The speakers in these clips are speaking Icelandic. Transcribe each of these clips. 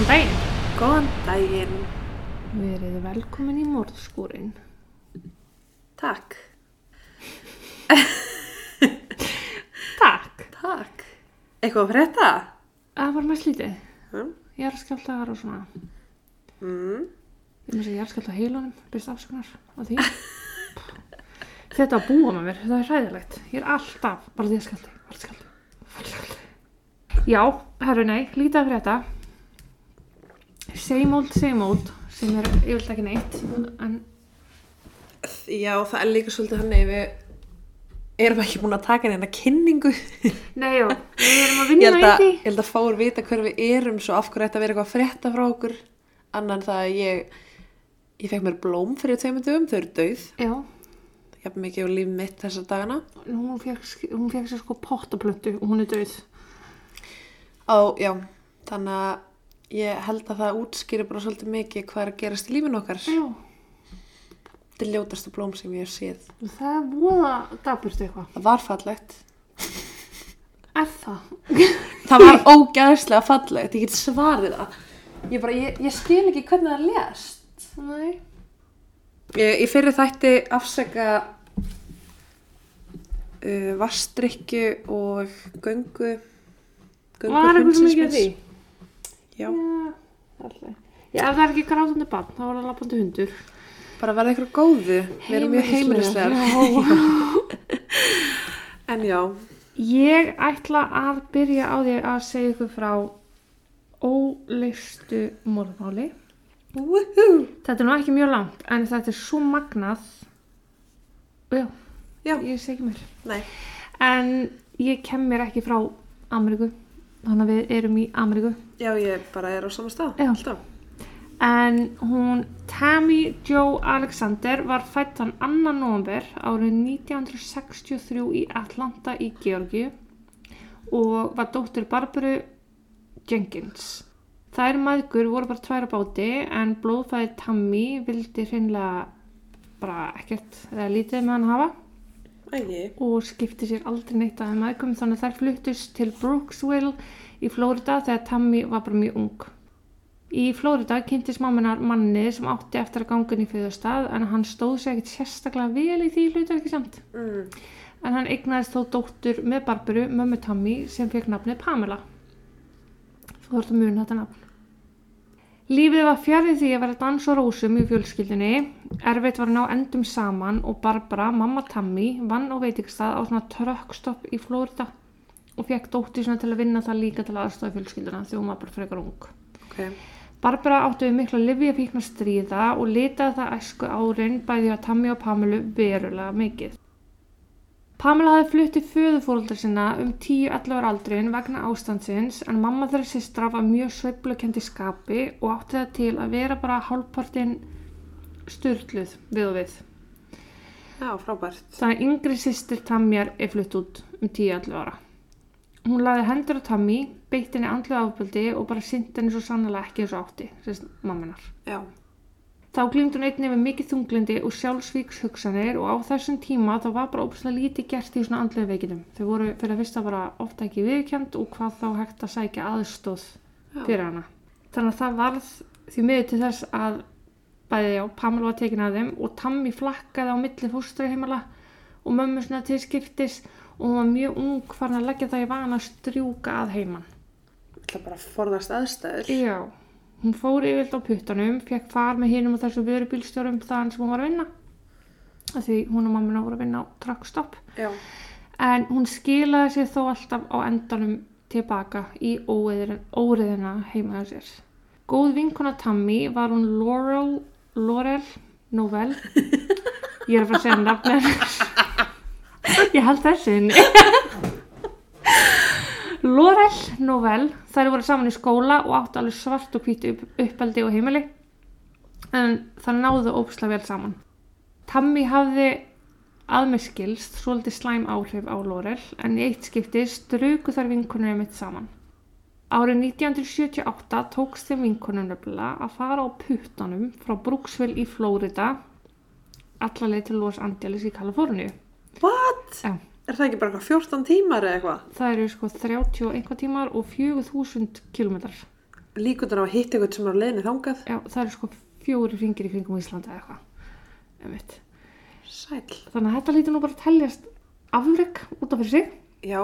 Góðan daginn. Góðan daginn. Verið velkomin í morðskúrin. Takk. Takk. Takk. Eitthvað að frétta? Það var mest lítið. Mm. Ég er skjáltaðar og svona. Mm. Ég með er skjálta heilunum. Byrst afsökunar á því. Þetta að búa með mér, það er hræðilegt. Ég er alltaf, bara því að skjálti. Bara skjálti. Bara skjálti. Já, herru nei, lítið að frétta. Same old, same old. Sem er yfirlega ekki neitt. En Já, það er líka svolítið hann við erum ekki búin að taka neina kynningu. nei, já, við erum að Ég vinna í því. ég held að fáur vita hver við erum svo af hverju þetta verið eitthvað að frétta frá okkur. Annan það að ég, ég fekk mér blóm fyrir tveimur dögum, þau eru dauð. Já. Jafn mikið á líf mitt þessa dagana. hún fekk, hún fekk sér sko pottaplöntu og hún er döið Á, já, þannig að ég held að það útskýri bara svolítið mikið hvað er að gerast í lífinu okkar. já, Þetta er ljótastu blóm sem ég hef séð. það er voða daburt eitthvað Það var fallegt. er það? Það var ógæðslega fallegt, ég get svarið það. Ég, bara, ég, ég skil ekki hvernig það lést. nei Ég, ég fyrir þætti afsaka uh, vastrykju og göngu. göngu var eitthvað hundsins að því? Já, já, alltaf. Já, ef það er ekki grátandi barn þá er það lappandi hundur. Bara verða ykkur góðu. Við erum mjög heimilislegar. En já, ég ætla að byrja á því að segja ykkur frá óleistu morðmáli woohoo, þetta er nú ekki mjög langt en þetta er svo magnað. Já, já, ég segi mér nei, En ég kem mér ekki frá Ameríku, þannig að við erum í Ameríku. já, ég bara er á sama stað. En hún Tammy Jo Alexander var fætt þann 2. november árið 1963 í Atlanta í Georgi og var dóttir Barbaru Jenkins. Þær maðgur voru bara tvær á báti en blóðfæði Tammy vildi hreinlega bara ekkert eða lítið með hann hafa Ægi. og skipti sér aldrei neitt að þeim aðgum þannig að þær fluttust til Brooksville í Flórida þegar Tammy var bara mjög ung. Í Flórida kynntist mamminar manni sem átti eftir að ganga inn í fjöðustad en hann stóð sér ekkert sérstaklega vel í því hlutverki samt. Mm. En hann eignaðist þó dóttur með Barbaru, mömmu Tammy, sem fekk nafnið Pamela. Þú þurft að muna þetta nafn. Lífið var fjarið því að vera dans og rósum í fjölskyldunni. Erfitt var að ná endum saman og Barbara, mamma Tammy, vann á veitingstað á svona trökkstopp í Flórida og fekk dóttir svona til að vinna það líka til aðstofa fjölskylduna þegar hún var bara frekar ung. Ok, Barbara átti við mikla livja fíkna stríða og litaði það æsku árin bæði á Tammy og Pamelu verulega mikið. Pamela hafði fluttið föðufóruldra sinna um 10-11 ára aldrin vegna ástandsins en mamma þeirra sýstra var mjög sveiflukendi skapi og átti það til að vera bara hálfpartin styrluð við og við. já, frábært. Þannig að yngri sýstir Tamjar er flutt út um 10-11 ára. Hún laði hendur á Tammy, beitt henni andlega áfböldi og bara sint henni svo sannlega ekki eins og átti, sérst mamminar. Já, Þá glýmdi hún einnig við mikið þunglindi og sjálfsvíks hugsanir og á þessum tíma þá var bara óbúslega lítið gert í svona andlega veikitum. Þau voru fyrir að fyrsta bara ofta ekki viðkjönd og hvað þá hægt að sækja aðstóð fyrir hana. Þannig að það varð því miður til þess að bæði á Pamela var tekin að þeim og Tammy flakkaði á milli fóstraheimala og mömmu svona til skiptis og hún var mjög ung farin að leggja það í vana að strjúka að heiman. ætla bara forðast aðstæður. Já, hún fór yfirlt á puttanum, fekk far með hinum og þessu vörubílstjórum þaðan sem hún var að vinna. Því hún og mammina voru að vinna á truckstop. Já, En hún skilaði sér þó alltaf á endanum tilbaka í óeðrin- óreiðina heima hjá sér. Góð vinkona Tammy var hún Laurel, Laurel Novell. Ég er að fara að segja nafnir. Ég held þessi inni. Laurel Novell, þær voru saman í skóla og áttu alveg svart og hvítu upp, uppeldi og heimili en það náðu ópslega vel saman. Tammy hafði að mig skilst svolítið slæm áhrif á Laurel en í eitt skipti struku þar vinkunum mitt saman. Árið 1978 tókst þeim vinkunum nefnilega að fara á puttanum frá Brooksville í Flórida allarleið til Los Angeles í Kaliforníu. what? Já. Er það ekki bara eitthvað 14 tímar eða eitthvað? Það eru sko 30 og einhvað tímar og 4000 kilometrar. líkundar á að hitta eitthvað sem er á leiðinni þangað. já, það eru sko fjóri ringir í kringum Íslanda eða eitthvað Einmitt. Sæl. þannig að þetta lítur nú bara að teljast afreg út af fyrir sig Já,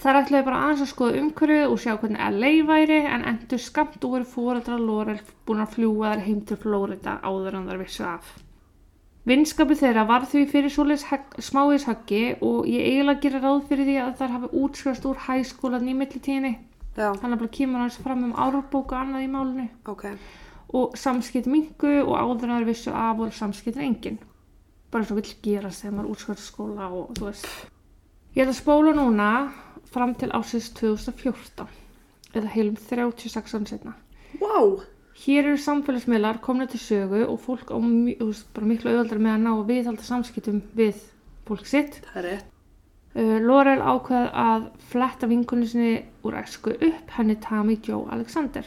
þar ætlaði bara aðeins að skoða umhverfið og sjá hvernig LA væri en endur skamt og voru fóreldra Lorel búin að fljúa þær heim til Flórida áður en þar vissu af Vinskapi þeirra var því fyrir svoleiðis hegg- smáis höggi og ég eiginlega gerir ráð fyrir því að þær hafi útskrifast úr hæskólan í millitíðinni. Já, hann er bara kemur hans fram um árbóku og annað í málinu. Ok. og samskipt mingu og áður en þær vissu af voru samskiptin engin. Bara svo vill gerast þegar maður útskrifast skóla og þú veist. Ég ætla að spóla núna fram til ásins 2014 eða heilum 36 án setna Vá, hér eru samfélagsmiðlar komna til sögu og fólk á miklu auðvöldar með að ná að viðhalda samskiptum við fólk sitt það er rétt. Uh, Laurel ákveð að fletta vinkunni sinni úr æsku upp henni Tammy Jo Alexander.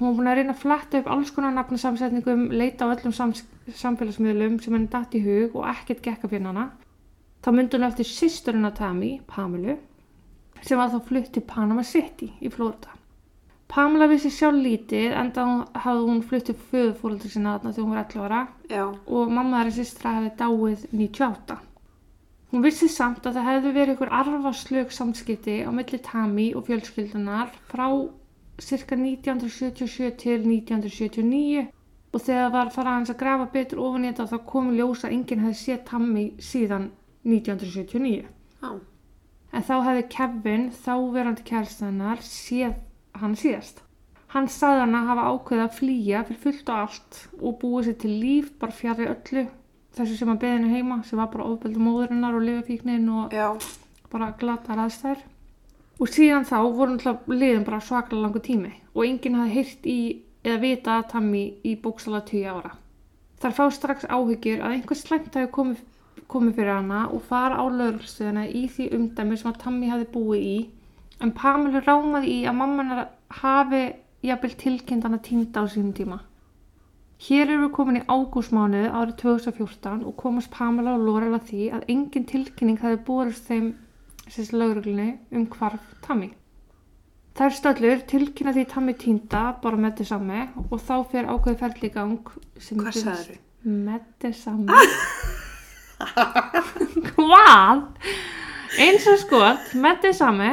Hún var búin að reyna að fletta upp alls konar nafnasamsetningum, leita á öllum samfélagsmiðlum sem henni datt í hug og ekkert gekk að finna hana. Þá myndi hún eftir sýsturinn af Tammy, Pamelu, sem var þá flutt til Panama City í Florida. Pamela vissi sjálf lítið enda hún- hafði hún flutt til föðufóreldri sinna þarna þegar hún var 11 ára Já, og mamma þeirra sýstra hefði dáið 98. Hún vissi samt að það hefði verið ykkur arfaslög samskipti á milli Tami og fjölskyldunar frá cirka 1977 til 1979 og þegar var farað hans að grafa betur ofan í þetta þá komu ljósa að enginn hefði séð Tami síðan 1979. já, En þá hefði Kevin, þáverandi kærstannar, séð hann síðast. Hann sagði hann að hafa ákveðið að flýja fyrir fullt og allt og búið sér til líf bara fjari öllu þessu sem að beðinu heima sem var bara ofbeldu móðurinnar og lifafíknin og já, bara glatar aðstæður. Og síðan þá voru náttúrulega liðin bara svaklega langu tími og enginn hafði heyrt í eða vita að Tammy í bóksala 10 ára. Þar fá strax áhyggjur að einhver slæmt hafi komið, komið fyrir hana og fara á lögrstöðuna í því umdæmi sem að Tammy hafi búið í en Pamela rámaði í að mammanar hafi jafnvel tilkynnt hana týnda á sínum tíma. Hér erum við komin í ágústmánuð árið 2014 og komast Pamela og Laurel að því að engin tilkynning hafi borist þeim sérst lauruglunni um hvarf Tammy. Þær stöllur tilkynna því Tammy týnda bara með þess sami og þá fer ákveði gang sem Hvað virðist- sagðirðu? Með þess sami. Hvað? Eins og skot, með þess sami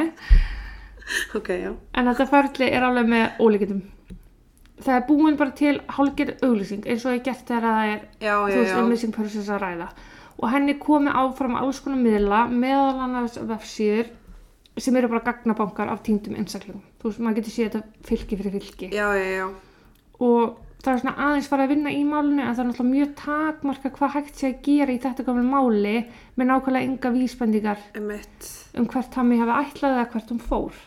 ok, já. en þetta ferli er alveg með ólíkindum. Það er búin bara til hálfgerð auglýsing eins og ég gert þegar það er Já, þú veist, missing persons að ræða og henni komi áfram alls konar miðla meðal annars vefsíður sem eru bara gagnabankar af týndum einstaklingum. Þú veist, maður getur séð þetta fylki fyrir fylki Já, já, og það er svona aðeins farið að vinna í málinu en það er náttúrulega mjög takmarka hvað hægt sé að gera í þetta gamla máli með nákvæmlega enga vísbendingar um hvert Tammy hafi ætlað eða hvert hún fór.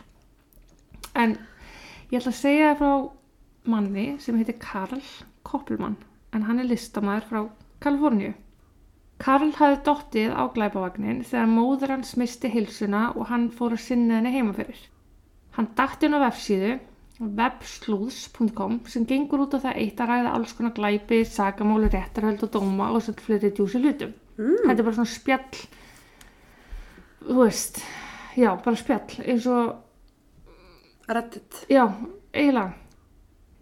En ég ætla að segja það frá manni sem heitir Karl Koppelmann en hann er listamæður frá Kaliforníu. Karl hafði dottið á glæpavagnin þegar móður hans misti hilsuna og hann fór að sinna henni heima fyrir. Hann dætti hún á vefsíðu webslúðs.com sem gengur út á það eitt að ræða alls konar glæpi, sagamáli, réttarhöld og dóma og svo fleiri djúsi hlutum. Mm. Þetta er bara svona spjall, þú veist, já, bara spjall, eins og Reddit. Já, eiginlega.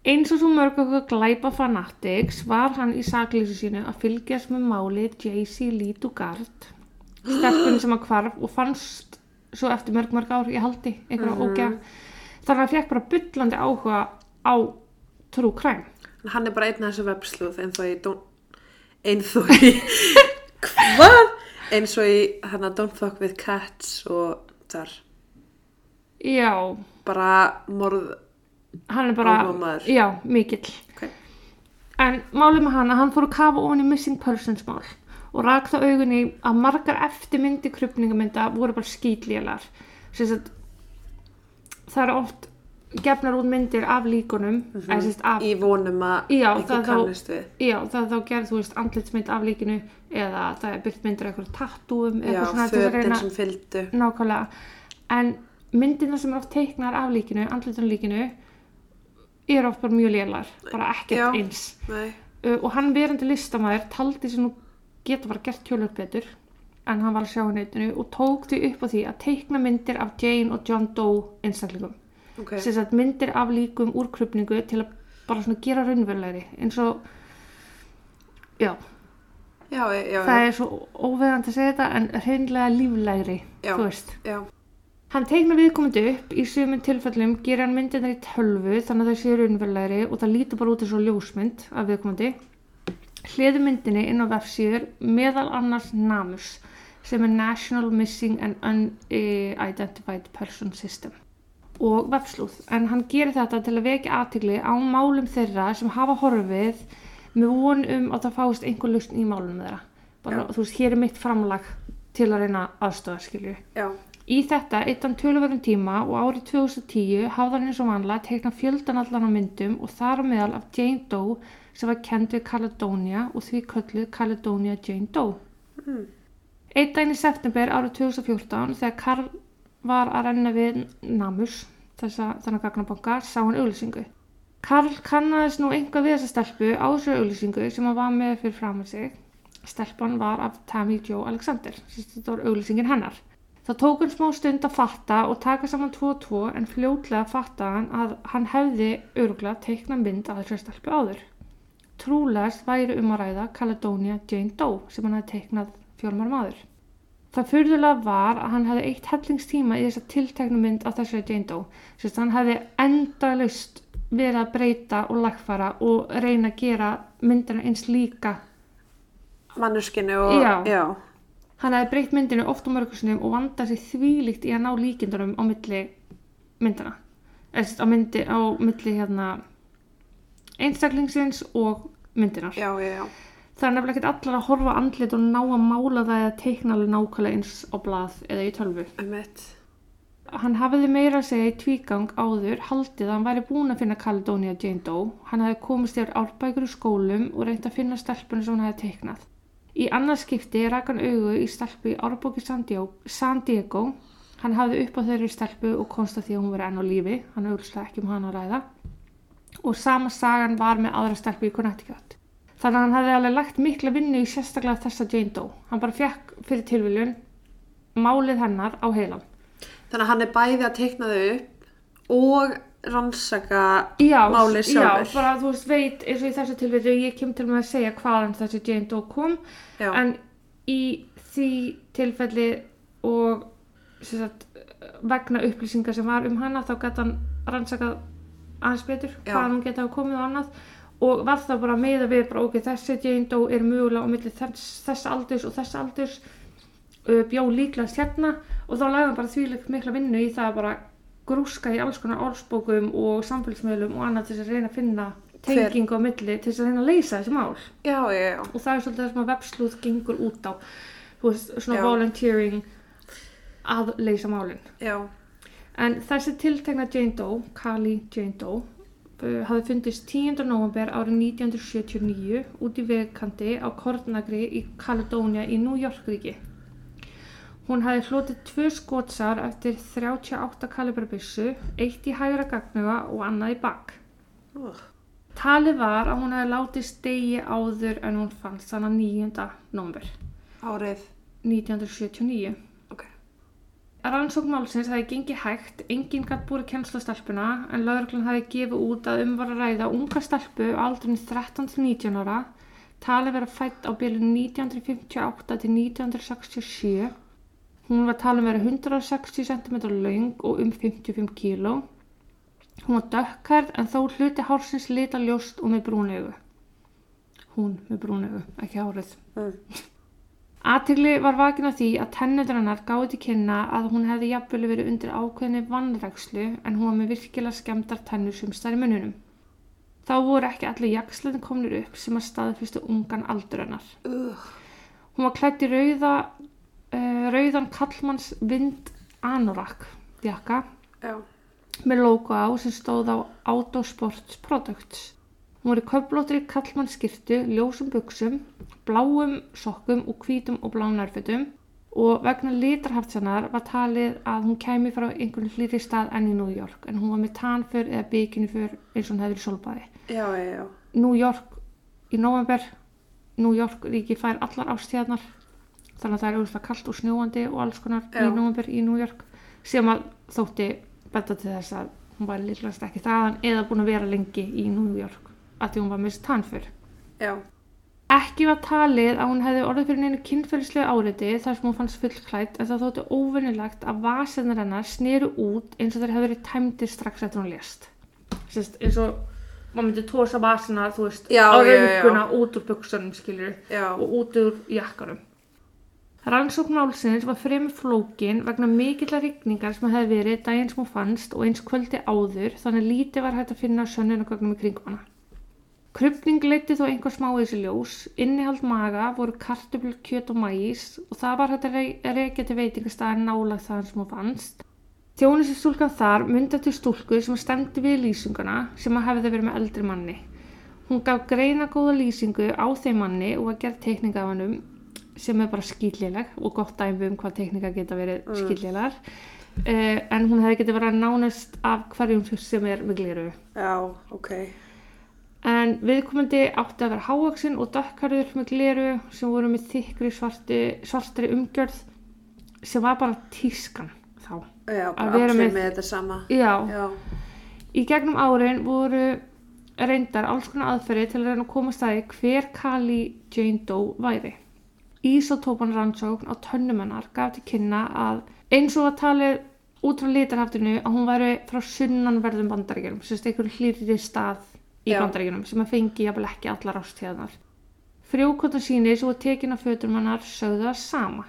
Eins og svo mörg okkur glæpa fanatics var hann í saklýsu sínu að fylgjast með máli J.C. Lee Dugard, stelpunni sem að hvarf og fannst svo eftir mörg mörg ár í haldi, einhverja mm -hmm. Þannig að hann fekk bara byllandi áhuga á crime. En Hann er bara einn af þessu webslúð eins og í don't... eins og í... Hvað? Eins og í hann að Don't Fuck With Cats og þar. Já, Bara morð... hann er bara, Áhugamaður. já, mikill. Ok. En málið með hann að hann fór að kafa ofan í missing persons mál og rak það augunni að margar eftirmyndi krupningamynda voru bara skýtlélar. Sérst það eru oft gefnar út myndir af líkunum, mm -hmm. sérst af, Í vonum að Já, einhver það þá- kannist við. já það er þá gerð, þú veist, andlitsmynd af líkinu eða það er byrt myndir af einhverju tattúum, Já, eitthvað svona til að fötin reyna- sem fylgdu. nákvæmlega en myndina sem er oft teiknar af líkinu andlitunum líkinu eru oft bara mjög lélar bara ekkert Já. eins Nei. uh, og hann verandi listamæður taldi sér nú geta bara gert tjölur betur en hann var að sjá á netinu og tók því upp á því að teikna myndir af Jane og John Doe einstaklingum ok. sem sagt myndir af líkum úr krupningu til að bara svona gera raunverulegri eins og já, Já, já, já. það er svo óveðandi að segja þetta en hreinlega líflegri þú veist Já, Hann teiknar viðkomandi upp, í sumum tilfellum gerir hann myndirnar í tölvu þannig að það séu raunverulegri og það lítur bara út eins og ljósmynd af viðkomandi. Hliði myndinni inn á vefsíður meðal annars NAMUS sem er National Missing and Unidentified Person System og vefslúð. En hann gerir þetta til að vekja aðtigli á málum þeirra sem hafa horfið með von um að það fáist einhver lausn í málum þeirra. Bara, Já. þú veist, hér er mitt framlag til að reyna aðstöða, skilju. já, Í þetta eittan töluverðum tíma og árið 2010 hafði hann eins og vanlega teikna fjöldan allan á myndum og þar á meðal af Jane Doe sem var kend við Caledonia og því kölluð Caledonia Jane Doe. Mm. Einn daginn í september árið 2014 þegar Karl var að renna við Namus, þessa þannig gagnabanka, sá hann auglýsingu. Karl kannaðist nú einhvað við þessa stelpu á þessu auglýsingu sem hann var með fyrir fram að sig. Stelpan var af Tammy Jo Alexander, þetta var auglýsingin hennar. Það tók hann smá stund að fatta og taka saman 2 og 2 en fljótlega fatta hann að hann hefði öruglega teikna mynd af þessu stelpu áður. Trúlegast væri um að ræða Caledonia Jane Doe sem hann hefði teiknað fjórmar maður. Það fyrðulega var að hann hefði eitt hellingstíma í þessa tilteknu mynd af þessu Jane Doe. Sérst hann hefði endalust verið að breyta og lagfara og reyna að gera myndina eins líka. manneskinu og... Já. Já, Hann hefði breytt myndinu oft á mörgursunum og vandað sér þvílíkt í að ná líkindunum á milli myndina. Eða sérst á myndi, á milli hérna einstaklingsins og myndinar. já, já, já. Það er nefnilega ekkert allar að horfa andlit og ná að mála það eða teikna alveg nákvæmlega eins á blað eða í tölvu. Emmett. Hann hafiði meira að segja í tvígang áður haldið að hann væri búin að finna Caledonia Jane Doe. Hann hefði komist yfir árbækur í skólum og reynt að finna stelpunni sem hann hefði teiknað. Í annars skipti rak hann augu í stelpu í árbóki San Diego. Hann hafði upp á þeirri stelpu og konsta því að hún veri enn á lífi. Hann auðvitað ekki um hann að ræða. Og sama sagan var með aðra stelpu í Connecticut. Þannig að hann hafði alveg lagt mikla vinnu í sérstaklega þessa Jane Doe. Hann bara fekk fyrir tilviljun málið hennar á heilan. Þannig að hann er bæði að teikna þau upp og rannsaka já, málið sjálfur. Já, bara þú veist, veit eins og í þessu tilfellu, ég kem til með að segja hvaðan þessi Jane Doe kom Já. en í því tilfelli og sagt, vegna upplýsingar sem var um hana þá gæti hann rannsakað aðeins betur hvaðan hún geti hafa komið og annað og var það bara með að við bara ok, þessi Jane Doe er mögulega á milli þess, þess aldurs og þess aldurs uh, bjó líklegast hérna og þá lagði hann bara þvílegt mikla vinnu í það að bara grúska í alls konar orðsbókum og samfélagsmiðlum og annað til þess að reyna að finna tengingu á milli til þess að reyna að leysa þessi mál. Já, já, já. og það er svolítið það sem að webslúð gengur út á. Veist, svona volunteering að leysa málin. Já, en þessi tiltekna Jane Doe Kali Jane Doe uh, hafði fundist 10. november árið 1979 út í vegkanti á Kornagri í Caledonia í New York ríki Hún hafði hlotið tvö skotsár eftir 38 kalibra byssu, eitt í hægra gagnuga og annað í bak. Úh. Talið var að hún hefði látið stegi áður en hún fannst þannig 9. november árið. 1979. Ok. Rannsókn málsins hefði gengið hægt, enginn gætt búið kennsla stelpuna en lauruglan hefði gefið út að um var að ræða unga stelpu á aldrinni 13 til 19 ára, talið vera fætt á bylun 1958 til 1967. Hún var talið vera 160 cm laung og um 55 kg. Hún var dökkhærð en þó hluti hársins lita ljóst og með brúnaugu. Hún með brúnaugu, ekki hárið. Mm. Aðtigli var vakin af því að tennundur hennar gáði til kynna að hún hefði jafnvel verið undir ákveðinni vannrækslu en hún var með virkilega skemmtar tennur sumstar í munnunum. Þá voru ekki allir jaksletin komnir upp sem að staðfyrstu ungan aldur hennar. Uh. Hún var klætt í rauða, rauðan kallmanns vind anorak jakka Já. með logo á sem stóð á Autosports Products. Hún var í köflóttri kallmannskirtu, ljósum buksum, bláum sokkum og hvítum og bláum nærfötum og vegna litarhaftsanar var talið að hún kæmi frá einhvern hlýri stað enn í New York en hún var með tanför eða bikiniför eins og hún hefði solbæði. Já, já, já. New York í november, New York ríki fær allar ástíðarnar þannig að það er auðvitað kallt og snjóandi og alls konar Já. í november í New York sem að þótti betta til þess að hún var líklegast ekki þaðan eða búin að vera lengi í New York að því hún var með tannför. Já. Ekki var talið að hún hefði orðið fyrir neinu kynferðislega áreiti þar sem hún fannst fullklætt en það þótti óvinnilegt að vasennar hennar sneru út eins og þeir hefði verið tæmdir strax eftir hún lést. Sest, eins og maður myndi tósa Já, á raunguna út úr buksunum, og út úr jakkanum. Rannsókn málsins var fremur flókin vegna mikillar rigningar sem hefði verið daginn sem hún fannst og eins kvöldi áður þannig lítið var hægt að finna sönnunagögnum í kringum hana. Krupning leiti þó einhver smá þessi ljós, innihald maga voru kartöflur, kjöt og mæs og það var hægt að rey- rekja til veitingastæðin nálag þaðan sem hún fannst. Þjónusi stúlkan þar myndi til stúlku sem stemdi við lýsinguna sem að hefði verið með eldri manni. Hún gaf greina góða lýsingu á þeim manni og að gera teikninga af hannum sem er bara skýrléleg og gott dæmi um hvað teikninga geta verið mm. skýrlélegar. Uh, en hún hefði getið verið nánast af hverjum sem er með gliru. Já, ok. En viðkomandi átti að vera hávaksin og dökkarður með gleru sem voru með þykri svarti, svartri umgjörð sem var bara tískan þá. Já, bara allir með- með þetta sama. Já, Já. í gegnum árin voru reyndar alls konar aðferði til að reyna að komast að því hver Kali Jane Doe væri. Ísotópan rannsókn á tönnumennar gaf til kynna að eins og að talið út frá litarhaftinu að hún væri frá sunnanverðum bandaríkjunum, sem sést einhver hlýrri stað í Já. bandaríkjunum sem að fengi jafnvel ekki allar ástíðanar. Frjókota síni sem var tekin af fötum hennar sögðu það sama.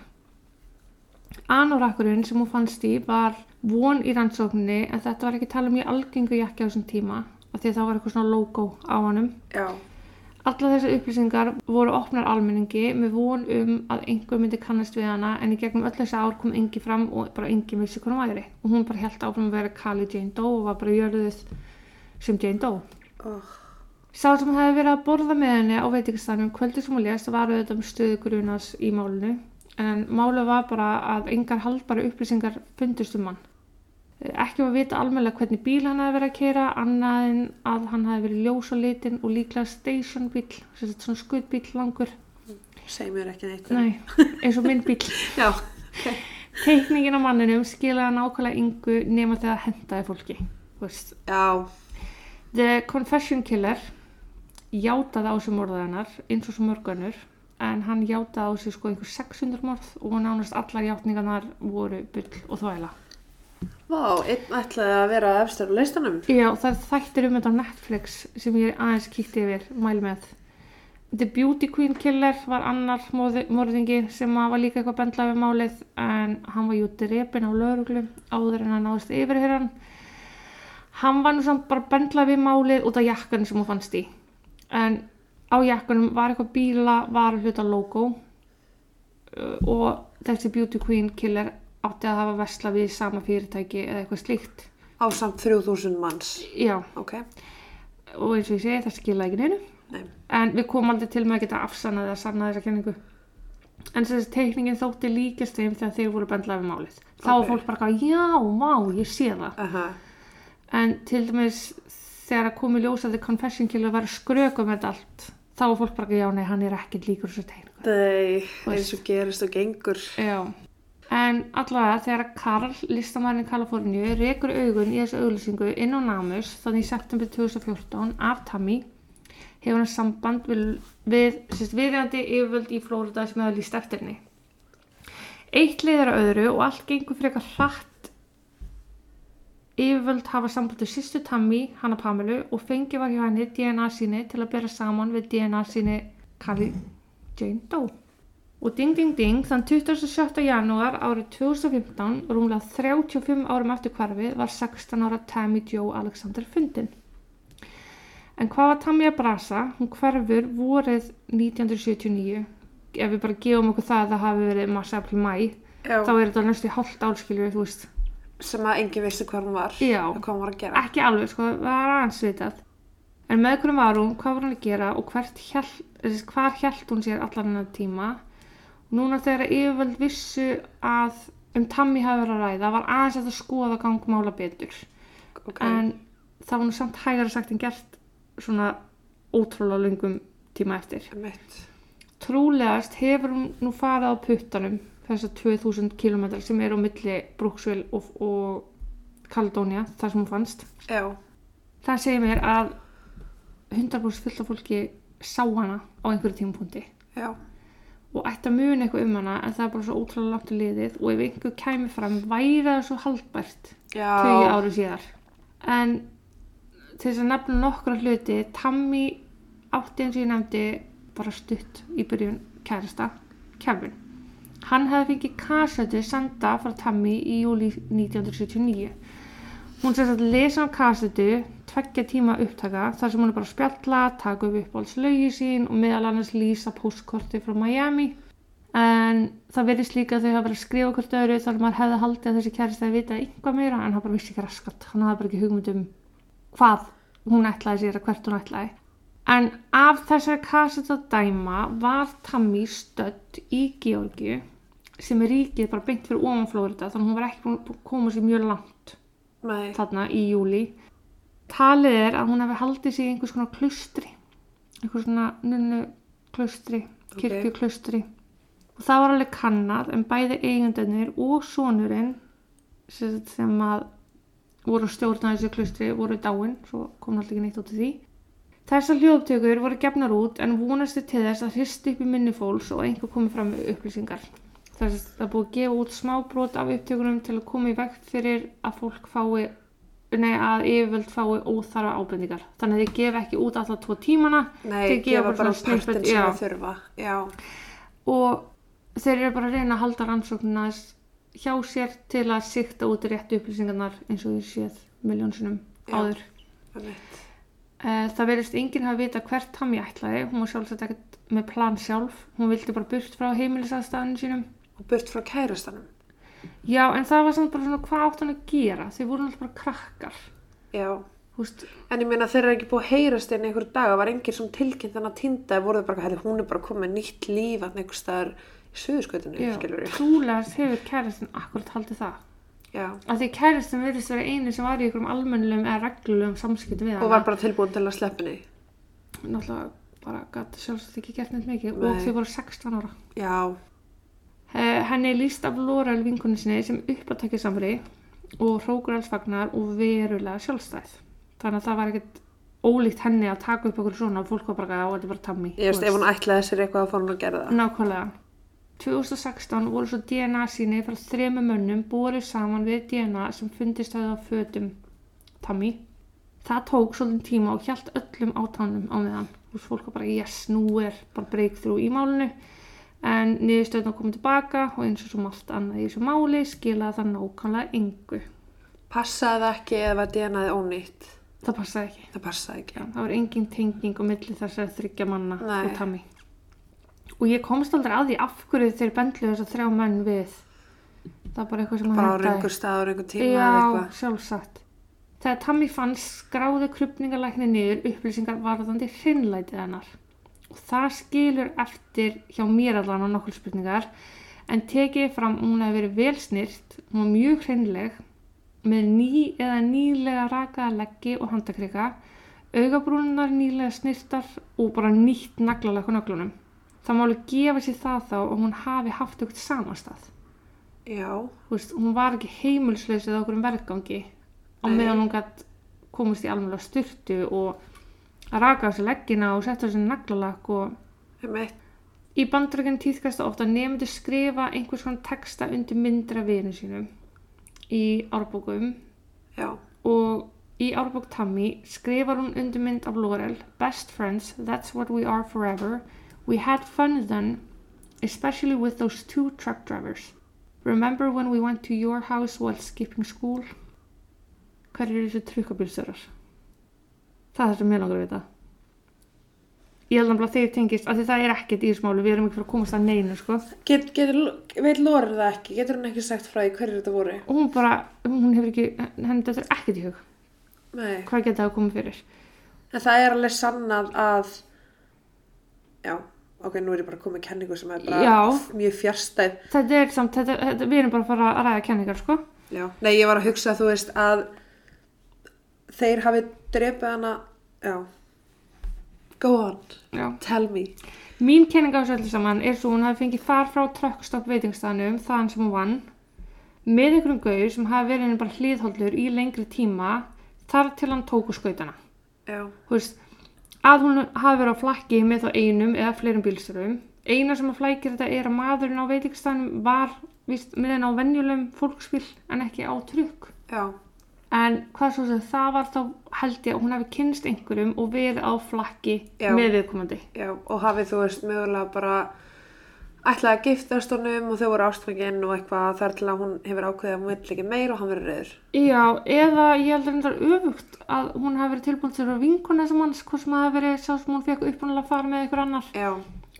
Anorakkurinn sem hún fannst í var von í rannsókninni en þetta var ekki tala mjög algengu jakki á þessum tíma af því að það var eitthvað svona logo á honum. Já. Alla þessar upplýsingar voru opnar almenningi með von um að einhver myndi kannast við hana en í gegnum öll þessi ár kom engi fram og bara engi vissi hún væri og hún bara held áfram að vera Kali Jane Doe og var bara jörðuð sem Jane Doe. Oh. Sá sem hefði verið að borða með henni á veitingastæðnum kvöldi sem hún lést var auðvitað um stöðu grunas í málinu en málið var bara að engar haldbara upplýsingar fundust um hann. Ekki var að vita almennilega hvernig bíl hann hefði verið að keira annað en að hann hefði verið ljós á litin og líklega station bíl, svona skuttbíl langur. Segð mér ekki neitt. Nei, eins og minn bíl. Já. Teikningin á manninum skilaði nákvæmlega yngu nema þegar hendaði fólki. Veist, Já. The Confession Killer játaði á sig morðað hennar eins og svo mörgunur en hann játaði á sig sko einhver 600 morð og nánast allar játningarnar voru bull og þvæla. Vá, einn ætlaði að vera efstur á leistanum. Já, það er þættir um þetta á Netflix sem ég aðeins kíkti yfir, mæl með. The Beauty Queen Killer var annar morði- morðingi sem var líka eitthvað bendlað við málið en hann var jú drepin á lauruglu áður en hann náðist yfir hann. Hann var nú samt bara bendlað við málið út af jakkanum sem hún fannst í. En á jakkanum var eitthvað bíla, var hluta logo uh, og þessi Beauty Queen Killer átti að hafa vesla við sama fyrirtæki eða eitthvað slíkt. Á samt 3000 manns. Já, Ok. og eins og ég segi það skilja ekki neinu Nei. en við komum aldrei til með að geta afsannað eða sannað þessa kenningu en þessi teikningin þótti líkast þeim þegar þeir voru bendlað við málið þá var Ok. fólk bara eitthvað, já, má, ég sé það Aha. en til dæmis þegar að komi ljós að The Confession Killer var að skröka með þetta allt þá var fólk bara, já, nei, hann er ekkert líkur þessu teikningu Það eins og gerist og gengur. Já, en allavega þegar Karl, listamærin í Kaliforníu, rekur augun í þessu auglýsingu inn á Namus þannig í september 2014 af Tammy hefur hann samband við, við viðjandi yfirvöld í Flórida sem hefur líst eftir henni. Eitt liður að öðru og allt gengur frekar hratt yfirvöld hafa samband við sýstu Tammy, hana Pamelu og fengi var hjá henni DNA síni til að bera saman við DNA síni Carly Jane Doe. Og ding ding ding, þann 27. janúar árið 2015, rúmlega 35 árum eftir hvarfið, var 16 ára Tammy Jo Alexander fundin. En hvað var Tammy að brasa? Hún hverfur vorið 1979. Ef við bara gefum okkur það að það hafi verið massa april mæ, þá er þetta næstu hálft álskilju, þú veist. Sem að enginn vissi hvað hún var. Já. Og hvað hún var að gera. Ekki alveg, sko, það var aðeins vitað. En með hvernig var hún, hvað var hún að gera og hjæl, hvar hjælt hún sér allan hennar tíma? Núna þegar yfirvöld vissu að um Tammy hafi verið að ræða var aðeins að það skoða gangmála betur. Ok. En það var nú samt hægara sagt en gert svona ótrúlega lungum tíma eftir. Mitt. Trúlegast hefur hún nú farið á puttanum þessar 2000 km sem eru á milli Brooksville og, og Kaledónia, þar sem hún fannst. Já, Það segir mér að 100% fullt af fólki sá hana á einhverju tímapunkti já, og ætti að muna eitthvað um hana en það er bara svo ótrúlega langt í liðið og ef einhver kæmi fram væri það svo haldbært já. 20 ári síðar. En til þess að nefna nokkra hluti Tammy átti eins og ég nefndi bara stutt í byrjun kærasta Kevin hann hefði fengið kassetu senda frá Tammy í júli 1979 hún sér að lesa á kassetu tveggja tíma upptaka þar sem hún er bara að spjalla, taka upp uppáhaldslaugi sín og meðal annars lýsa postkorti frá Miami. En það verðist líka að þau hafa verið að skrifa hvort öðru þar maður hefði haldið að þessi kærist að vita eitthvað meira en hann bara vissi ekki raskat. Hann hafði bara ekki hugmynd um hvað hún ætlaði sér að hvert hún ætlaði. En af þessari kassetu að dæma var Tammy stödd í Georgiu sem er ríkið bara beint fyrir ofan Flórida þannig að hún var ekki búin að koma sér mjög langt Nei, þarna í júli talið er að hún hefði haldið sig í einhvers konar klustri einhvers svona nunnu klustri kirkju klustri og það var alveg kannad en bæði eigendunir og sonurinn sem að voru stjórnaði þessu klustri voru dáin, svo kom náttúrulega ekki neitt út af því. Þessar hljóðtökur voru gefnar út en vonastu til þess að hristi upp í minni fólks og einhver komið fram með upplýsingar. Þess að það búið að gefa út smábrot af upptökunum til að koma í vegt fyrir að fólk fái, nei að yfirvöld fái óþarfa ábendingar. Þannig að þeir gefa ekki út alltaf tvo tímana nei, þeir gefa bara partin sem þau þurfa. Já, og þeir eru bara að reyna að halda rannsóknina hjá sér til að sikta út réttu upplýsingarnar eins og ég séð miljónsunum áður. Eh, Það verðist enginn hafa vita hvert Tammy ætlaði, hún var sjálfsagt ekkert með plan sjálf, hún vildi bara burt frá heimilisaðstæðinu sínum. og burt frá kærastanum. Já, en það var samt bara svona hvað átt hann að gera, þeir voru alltaf bara krakkar, Já, veist, en ég meina þeir eru ekki búið að heyrast inn einhver dag, það var enginn sem tilkynnt þannig að týnda, voru þau bara, hefði hún er bara komið nýtt líf að einhver staðar í suðuskautunni, já, skilur við. trúlega hefur kærastin akkurat haldið það. Já, Af því kærastin verðist vera einu sem var í einhverjum almennilegum eða reglulegum samskiptum við og var bara tilbúin til að sleppinni. Náttúrulega bara gæti sjálfsagt ekki gert neitt mikið Nei. og þau voru 16 ára. Já, henni er líst af Laurel vinkunni sinni sem uppátækja samri og hrókur alls fagnar og verulega sjálfstæð. Þannig að það var ekkert ólíkt henni að taka upp okkur svona og fólk var bara að þetta er bara tammi. ég veist, ef hún ætlaði sér eitthvað að fór hún að gera það. Nákvæmlega. 2016 voru svo DNA síni frá þremu mönnum borið saman við DNA sem fundist höfðu á fötum Tammy. Það tók svolítið tíma og hjælt öllum átánum á meðan. Þú veist, fólk var bara, yes, nú er bara breakthrough í málinu. En niðurstöðna komið tilbaka og eins og svo allt annað í þessu máli skilaði það nákvæmlega engu. Passaði það ekki eða DNAði ónýtt? Það passaði ekki. Það passaði ekki. Það var engin tenging á milli þessari þryggja manna Nei. og Tammy. Og ég komst aldrei að því af hverju þeir bendlu þess að þrjá menn við. Það er bara eitthvað sem Bara á hentaði. einhver staður, einhver tíma eða Já, eitthvað. sjálfsagt. Þegar Tammy fannst skráði krupningalækni niður upplýsingar varðandi hreinlætið hennar. Og það skilur eftir hjá mér allan á nokkur spurningar en tekið fram að hún hefði verið vel snyrt, hún var mjög hreinleg með ný eða nýlega rakaða leggi og handakrika, augabrúnunar nýlega snirtar og bara nýtt naglalag á naglunum. Það má alveg gefa sér það þá að hún hafi haft eitthvað samastað Já, veist, hún var ekki heimilslaus eða okkur um verðgangi á meðan hún gætt komist í alveg styrtu og að raka á sér leggina og setja á sér naglalakk og í bandarækjum tíðkast það ofta að nefndu skrifa einhvers konar texta undir myndra vinu sínum í árbókum. Já, og í árbók Tammy skrifar hún undir mynd af Laurel Best friends, that's what we are forever. We had fun then especially with those two truck drivers. Remember when we went to your house while skipping school? Hver eru þessu trukkabílstörar? Það er það sem ég langar að vita Ég held að þeir tengist af því það er ekkert í máli, við erum ekki fyrir að komast að neinu sko. Get, getur, veit Lóri það ekki? Getur hún ekki sagt frá því hverju þetta voru? og hún bara, hún hefur ekki henni þetta er ekkert í hug, Nei. hvað geta það komið fyrir En það er alveg sannað að, já, ok, nú er ég bara komið kenningu sem er bara Já. mjög fjärstæð. þetta er samt, þetta, þetta, við erum bara að fara að ræða kenningar sko. Nei, ég var að hugsa, þú veist, að þeir hafi drepið hana, já, go on, Já. tell me. mín kenning á þessu öllu saman er svo hún hafi fengið far frá truckstop veitingstaðnum þaðan sem hún vann með einhverjum gauð sem hafi verið henni bara hliðhóldur í lengri tíma þar til hann tóku skautana. Já, Þú veist, að hún hafi verið á flakki með þá einum eða fleirum bílstjórum. Eina sem að flækir þetta er að maðurinn á veitingstænum var víst, með henni á venjulegum fólksbíl en ekki á trukk. já, En hvað svo sem það var þá held ég að hún hefði kynst einhverjum og verið á flakki Já. með viðkomandi. já, og hafið þú veist mögulega bara ætlaði að giftast honum og þau voru ástfanginn og eitthvað þar til að hún hefur ákveðið að hún vill ekki meir og hann verður reyður. Já, eða ég held að þetta er öfugt að hún hafi verið tilbúin til að vera vinkona þessum manns, hvort sem það hafi verið sá sem hún fekk uppnáðlega að fara með einhver annar Já,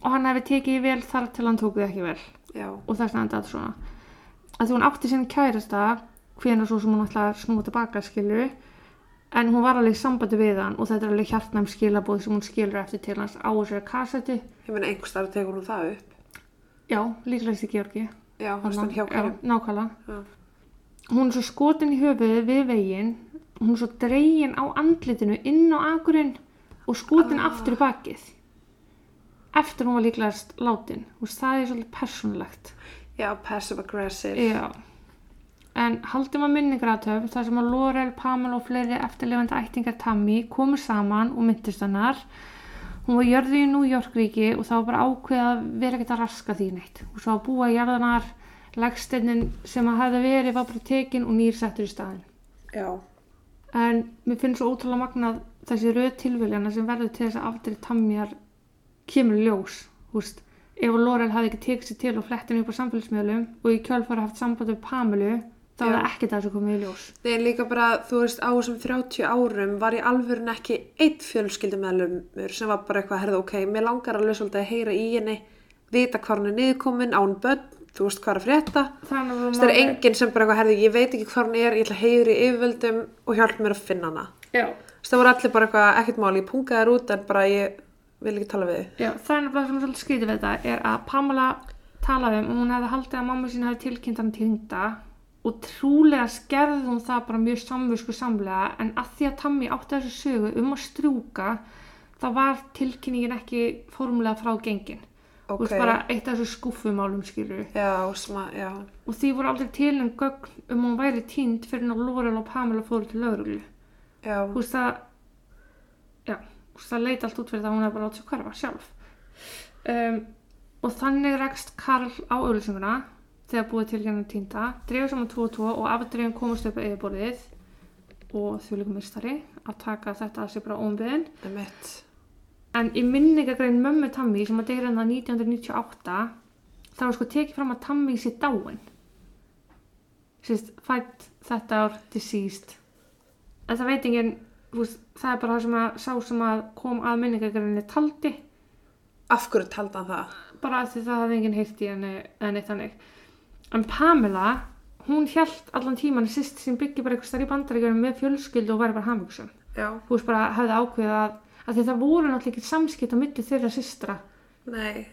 og hann hafi tekið vel þar til hann tók því ekki vel já, og þess vegna enda þetta svona. Að því hún átti sinni kærasta, hvenær svo sem hún ætlaði að snúa tilbaka skilur, en hún var alveg í sambandi við hann og þetta er alveg hjartnæm skilabóð sem hún skilur eftir til hans á þessari kassetu. ég meina einhver starf tekur hún það upp. Já, líklegst í Georgi. Já, þú veist hann hjá hverjum. Hún er svo skotin í höfuðið við veginn, hún er svo dregin á andlitinu inn á akurinn og skotin Ah. aftur í bakið. Eftir hún var líklegast látin. Veist, það er svolítið persónulegt. Já, passive aggressive. Já. En haldum að minningratöf þar sem að Laurel, Pamela og fleiri eftirlefandi ættingar Tammy komu saman og myndist hennar. Hún var jörðu í New York ríki og það var bara ákveð að vera ekkert að raska því neitt. Og svo að búa í jarðanar, leggsteinin sem að hefði verið var bara tekin og nýr settur í staðin. Já, En mér finnst svo ótrúlega magnað þessi röð tilviljana sem verður til þess að afdrið Tammjar kemur ljós. Veist, ef að Laurel hafði ekki tekið sér til og flettin upp á samfélagsmiðlum og í kjölfara haft samband við Pamelu, þá var það ekkert að þessu komið í ljós. Nei, líka bara, þú veist, á þessum 30 árum var ég alvörun ekki eitt fjölskyldumæðlumur sem var bara eitthvað, herðu, ok, mér langar alveg svolítið að heyra í henni, vita hvað hún er niðurkomin, án börn, þú veist hvað er að frétta. Að Það er enginn sem bara eitthvað, herðu, ég veit ekki hvað hún er, ég ætla að heyra í yfirvöldum og hjálpa mér að finna hana. Já, Það voru allir bara eitthvað, ekkert máli, ég pungaði út en bara ég vil ekki tala við já, er er er að um og að og trúlega skerði hún það bara mjög samvisku samlega en að því að Tammy átti þessu sögu um að strjúka þá var tilkynningin ekki formulega frá gengin Ok, Þú veist bara eitt af þessu skúfumálum skilur já, sma, já, og því voru aldrei til en gögn um að hún væri týnd fyrir ná Laurel og Pamela fóru til lauruglu þú veist það já, þú veist það leit allt út fyrir það að hún hefði bara átt sér hverfa sjálf. Um, og þannig rekst Karl á auðlýsinguna þegar búið til hérna týnda dreifur saman 2 og 2 og afdreifin komast upp á yfirborðið og líka mistari að taka þetta að sér bara mitt. En í minningagrein mömmu Tammy sem að deyra hann 1998 þá er sko tekið fram að Tammy sé dáin. Sýst, fætt þetta ár deceased. En það veit enginn, það er bara það sem að sá sem að kom að minningagreininni taldi. Af hverju taldi hann það? Bara því það hafði enginn heyrt í henni eða neitt þannig. En Pamela, hún hjælt allan tíman sýst sem byggja bara eitthvað starf í bandaríkjunum með fjölskyldu og væri bara hafmyggsum þú veist bara hefði ákveðið að, að það voru náttúrulega ekki samskipt á milli þeirra systra nei.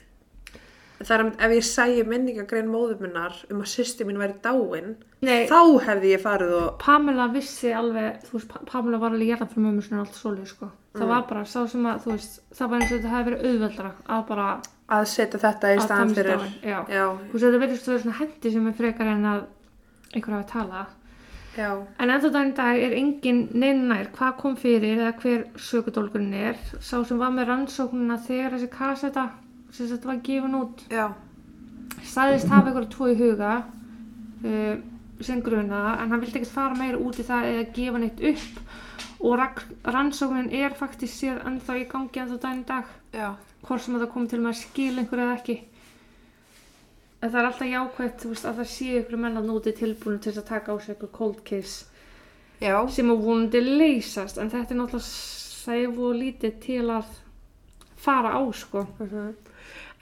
Það er að ef ég sæi minningagrein móður minnar um að sýsti mín væri dáin, Nei. þá hefði ég farið og, Pamela vissi alveg, þú veist, Pa- Pamela var alveg gerðan fyrir mömmu sinni og allt svoleið, sko. Það var bara sá sem að, veist, það var eins og þetta hefði verið auðveldra að bara að setja þetta í að staðan fyrir. Já. Já, Þú veist, þetta þú svona hendi sem er frekar en að einhver hafi talað. já, En ennþá daginn dag er engin neinnær hvað kom fyrir eða hver sökudólkurinn er. Sá sem var með rannsóknuna þegar þessi kaseta sem þetta var gefin út já, sagðist hafa ykkur tvo í huga uh, sem gruna en hann vildi ekkert fara meira út í það eða gefa neitt upp og rannsóknin er faktist sér ennþá í gangi ennþá daginn dag já, hvort sem að það komi til með að skila einhver eða ekki. En það er alltaf jákvæmt veist, að það sé ykkur menn að núti tilbúinu til að taka á sig ykkur cold case já, sem að vonandi leysast en þetta er náttúrulega sæf og lítið til að fara á sko. En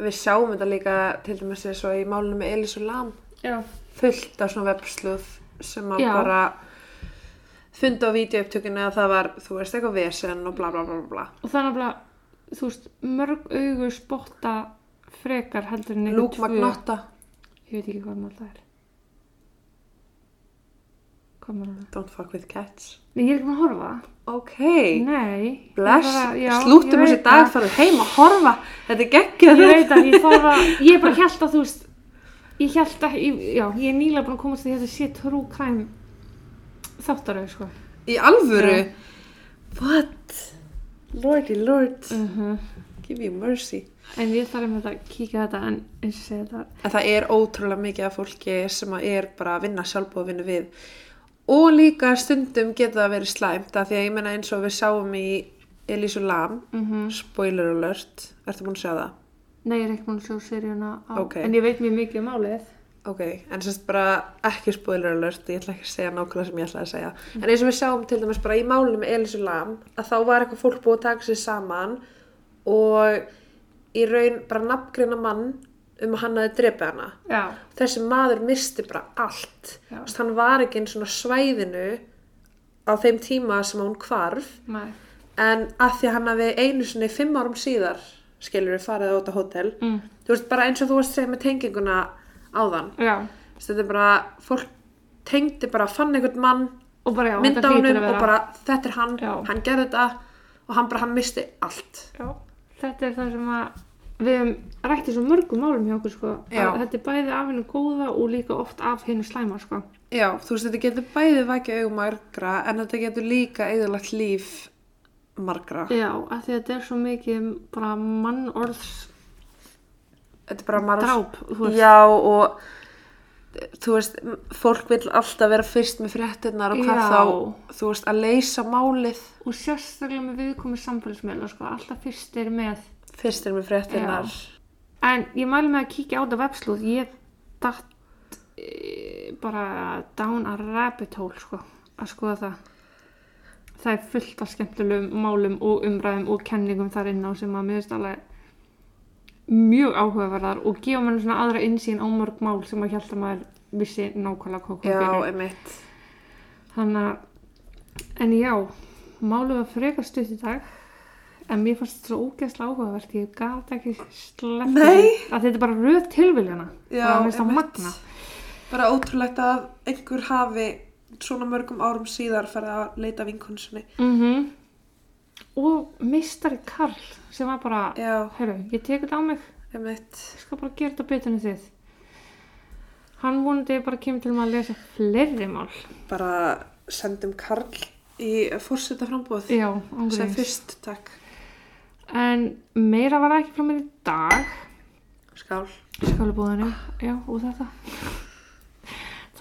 við sjáum þetta líka til dæmis eins og í málunum með Elis og Lam, já, fullt af svona websluð sem að Já. bara funda á vídeoupptökinu að það var, þú veist, eitthvað vesen og bla bla bla bla bla. og þannig að þú veist, mörg augu spotta frekar heldur en Luke Magnotta, ég veit ekki hvað maður það er hvað maður er don't fuck with cats. Nei, ég er ekki maður að horfa Ok, Nei bless, slúttum þessi dag, farið heim að horfa, þetta er geggjað. Ég veit að ég þarf að, ég bara held að þú veist ég held ekki, ég- já, ég er nýlega búin að komast því að þetta sé trú crime þáttaröð, sko. Í alvöru? What? Lordy lord, Uh give you mercy. En ég þarf einmitt að kíka þetta en eins og segja þetta. En það er ótrúlega mikið af fólki sem að er bara að vinna sjálfbóðvinnu við. Og líka stundum geta það verið slæmt af því að ég menna eins og við sáum í Elísu Lam, Mm spoiler alert, ertu búin að sjá það? Nei, ég er ekki búin að sjá seríuna á, Ok. en ég veit mjög mikið um málið. Ok, en sérst bara ekki spoiler alert, ég ætla ekki að segja nákvæmlega sem ég ætla að segja. En eins og við sjáum til dæmis bara í málunum með Elísu Lam, að þá var eitthvað fólk búið að taka sér saman og í raun bara nafngreina mann um að hann hafi drepið hana. Já. Þessi maður misti bara allt. Já. Þess, hann var ekki einn svona svæðinu á þeim tíma sem hún hvarf, Nei. en að því að hann hafi einu sinni fimm árum síðar, skilur við, farið á þetta hótel. Mm. Þú veist, bara eins og þú að segja með tenginguna áðan. Þetta er bara, fólk tengdi bara, fann einhvern mann, Og bara, já, mynda á vera. og bara, þetta er hann, Já. hann gerði þetta og hann bara, hann misti allt. Já. Þetta er það sem að við hefum rætt í svo mörgum málum hjá okkur, sko. Þetta er bæði af hennu góða og líka oft af hennu slæma, sko. Já, þú veist, þetta getur bæði vakið augum margra en þetta getur líka eðalagt líf margra. Já, af því að þetta er svo mikið bara mannorðs Þetta er bara marg... dráp. Já, og þú veist, fólk vil alltaf vera fyrst með fréttinnar og hvað Já. þá, þú veist, að leysa málið Og sérstaklega með viðkomið samfélagsmiðla, sko. Alltaf fyrst er með fyrst er með fréttinnar. En ég mæli með að kíkja á þetta webslúð. Ég datt e, bara down a rabbit hole, sko, að skoða það. Það er fullt af skemmtilegum málum og umræðum og kenningum þar inn á sem að miðurst alveg mjög áhugaverðar og gefa mér svona aðra insýn á mörg mál sem að hjálta maður vissi nákvæmlega hvað Já, fyrir. einmitt. Þannig að, en já, málið var frekar stutt í dag, en mér fannst þetta svo ógeðslega áhugavert, ég gata ekki sleppt Nei. að þetta er bara röð tilviljana, Já, magna. Bara ótrúlegt að einhver hafi svona mörgum árum síðar farið að leita vinkonsunni. Mm Og mistari Karl sem var bara, heyrðu, ég tek þetta á mig, ég skal bara gera þetta betur en þið. Hann vonandi bara kemur til að lesa fleiri mál. Bara sendum Karl í fórseta frambóð. Já, Sem fyrst, takk. En meira var ekki frá mér í dag. Skál. skálubúðinu, já, og þetta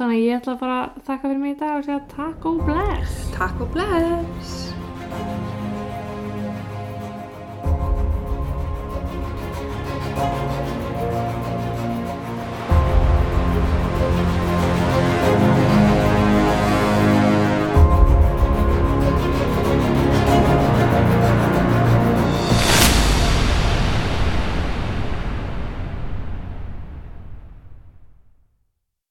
þannig að ég ætla bara að þakka fyrir mig í dag og segja takk og bless Takk og bless. Thank you